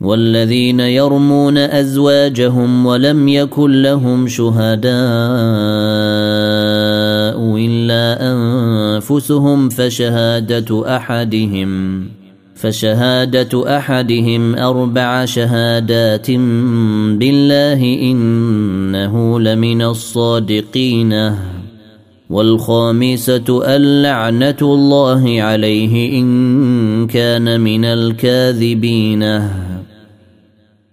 والذين يرمون أزواجهم ولم يكن لهم شهداء إلا أنفسهم فشهادة أحدهم فشهادة أحدهم أربع شهادات بالله إنه لمن الصادقين والخامسة اللعنة الله عليه إن كان من الكاذبين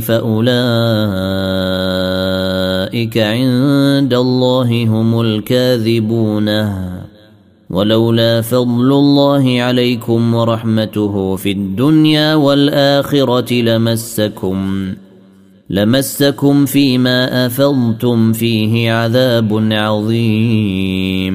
فاولئك عند الله هم الكاذبون. ولولا فضل الله عليكم ورحمته في الدنيا والآخرة لمسكم لمسكم فيما أفضتم فيه عذاب عظيم.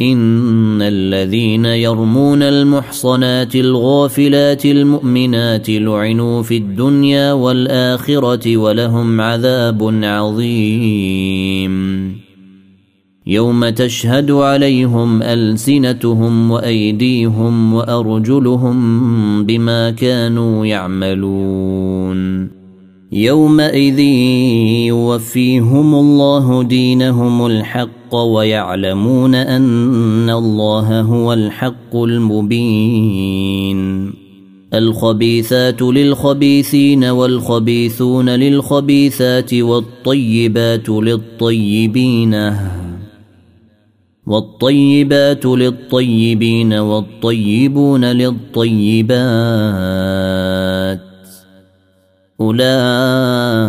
إن الذين يرمون المحصنات الغافلات المؤمنات لعنوا في الدنيا والآخرة ولهم عذاب عظيم. يوم تشهد عليهم ألسنتهم وأيديهم وأرجلهم بما كانوا يعملون. يومئذ يوفيهم الله دينهم الحق ويعلمون أن الله هو الحق المبين. الخبيثات للخبيثين والخبيثون للخبيثات والطيبات للطيبين. والطيبات للطيبين والطيبون للطيبات. أولئك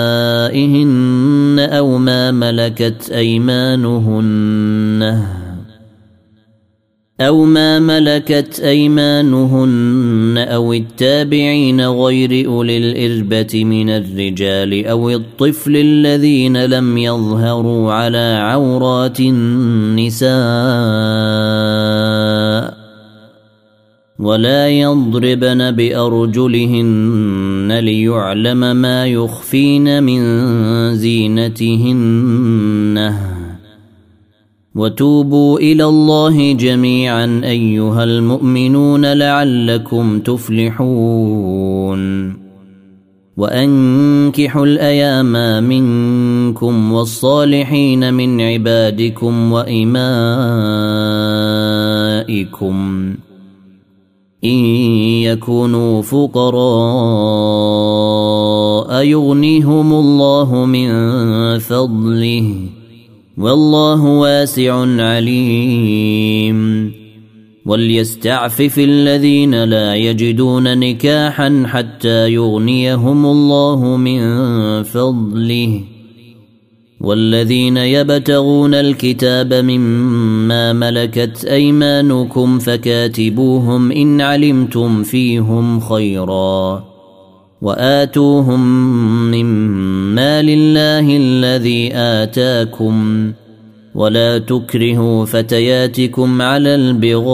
نسائهن أو ما ملكت أيمانهن. أو ما ملكت أيمانهن أو التابعين غير أولي الإربة من الرجال أو الطفل الذين لم يظهروا على عورات النساء. ولا يضربن بأرجلهن ليعلم ما يخفين من زينتهن. وتوبوا إلى الله جميعا أيها المؤمنون لعلكم تفلحون. وأنكحوا الأيام منكم والصالحين من عبادكم وإمائكم. إن يكونوا فقراء يغنيهم الله من فضله والله واسع عليم. وليستعفف الذين لا يجدون نكاحا حتى يغنيهم الله من فضله. والذين يبتغون الكتاب مما ملكت أيمانكم فكاتبوهم إن علمتم فيهم خيرا وآتوهم من مال الله الذي آتاكم ولا تكرهوا فتياتكم على البغاء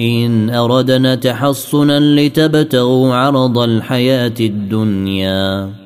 إن أردنا تحصنا لتبتغوا عرض الحياة الدنيا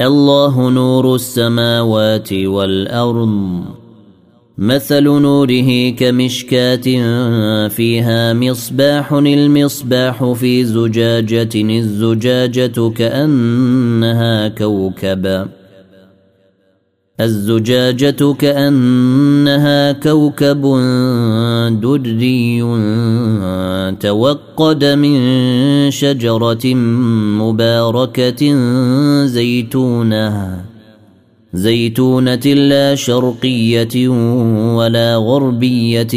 الله نور السماوات والأرض. مثل نوره كمشكاة فيها مصباح المصباح في زجاجة الزجاجة كأنها كوكب. الزجاجة كأنها كوكب دري توقد من شجرة مباركة زيتونها زيتونة لا شرقية ولا غربية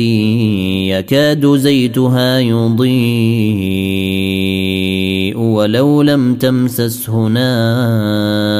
يكاد زيتها يضيء ولو لم تمسسه نار.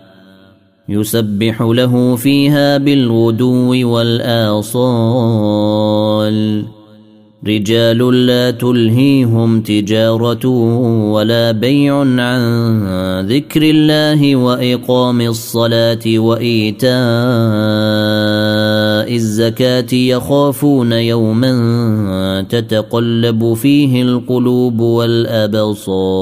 يسبح له فيها بالغدو والآصال. رجال لا تلهيهم تجارة ولا بيع عن ذكر الله وإقام الصلاة وإيتاء الزكاة يخافون يوما تتقلب فيه القلوب والأبصار.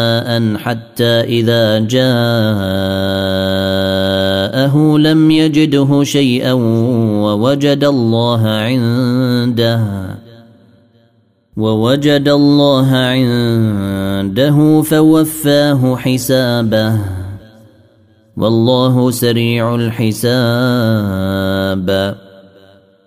حتى إذا جاءه لم يجده شيئا ووجد الله عنده ووجد الله عنده فوفاه حسابه والله سريع الحساب.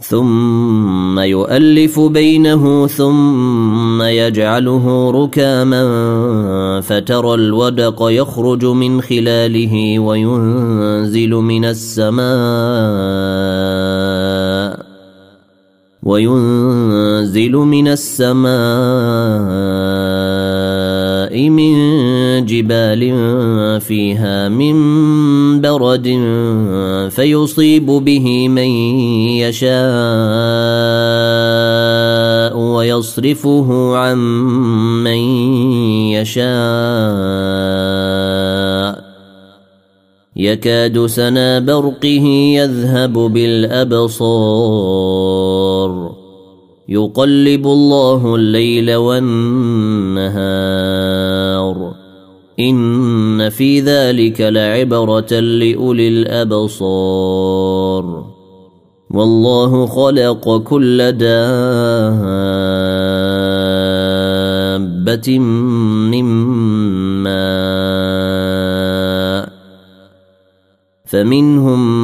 ثم يؤلف بينه ثم يجعله ركاما فترى الودق يخرج من خلاله وينزل من السماء وينزل من من جبال فيها من برد فيصيب به من يشاء ويصرفه عن من يشاء. يكاد سنا برقه يذهب بالأبصار. يقلب الله الليل والنهار. إن في ذلك لعبرة لأولي الأبصار. والله خلق كل دابة من ماء فمنهم من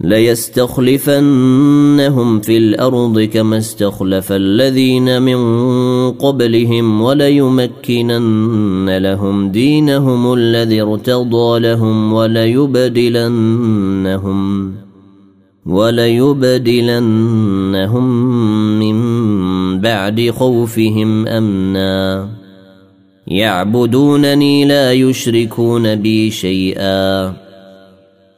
ليستخلفنهم في الأرض كما استخلف الذين من قبلهم وليمكنن لهم دينهم الذي ارتضى لهم وليبدلنهم وليبدلنهم من بعد خوفهم أمنا. يعبدونني لا يشركون بي شيئا.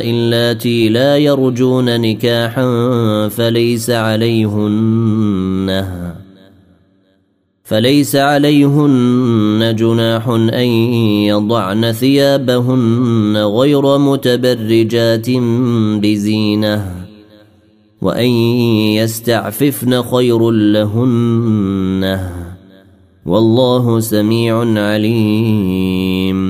اللاتي لا يرجون نكاحا فليس عليهن فليس عليهن جناح أن يضعن ثيابهن غير متبرجات بزينة وأن يستعففن خير لهن والله سميع عليم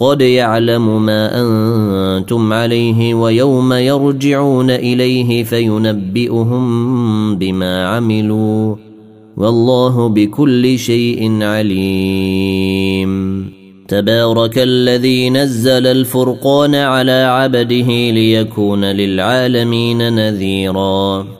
قد يعلم ما أنتم عليه ويوم يرجعون إليه فينبئهم بما عملوا والله بكل شيء عليم. تبارك الذي نزل الفرقان على عبده ليكون للعالمين نذيرا.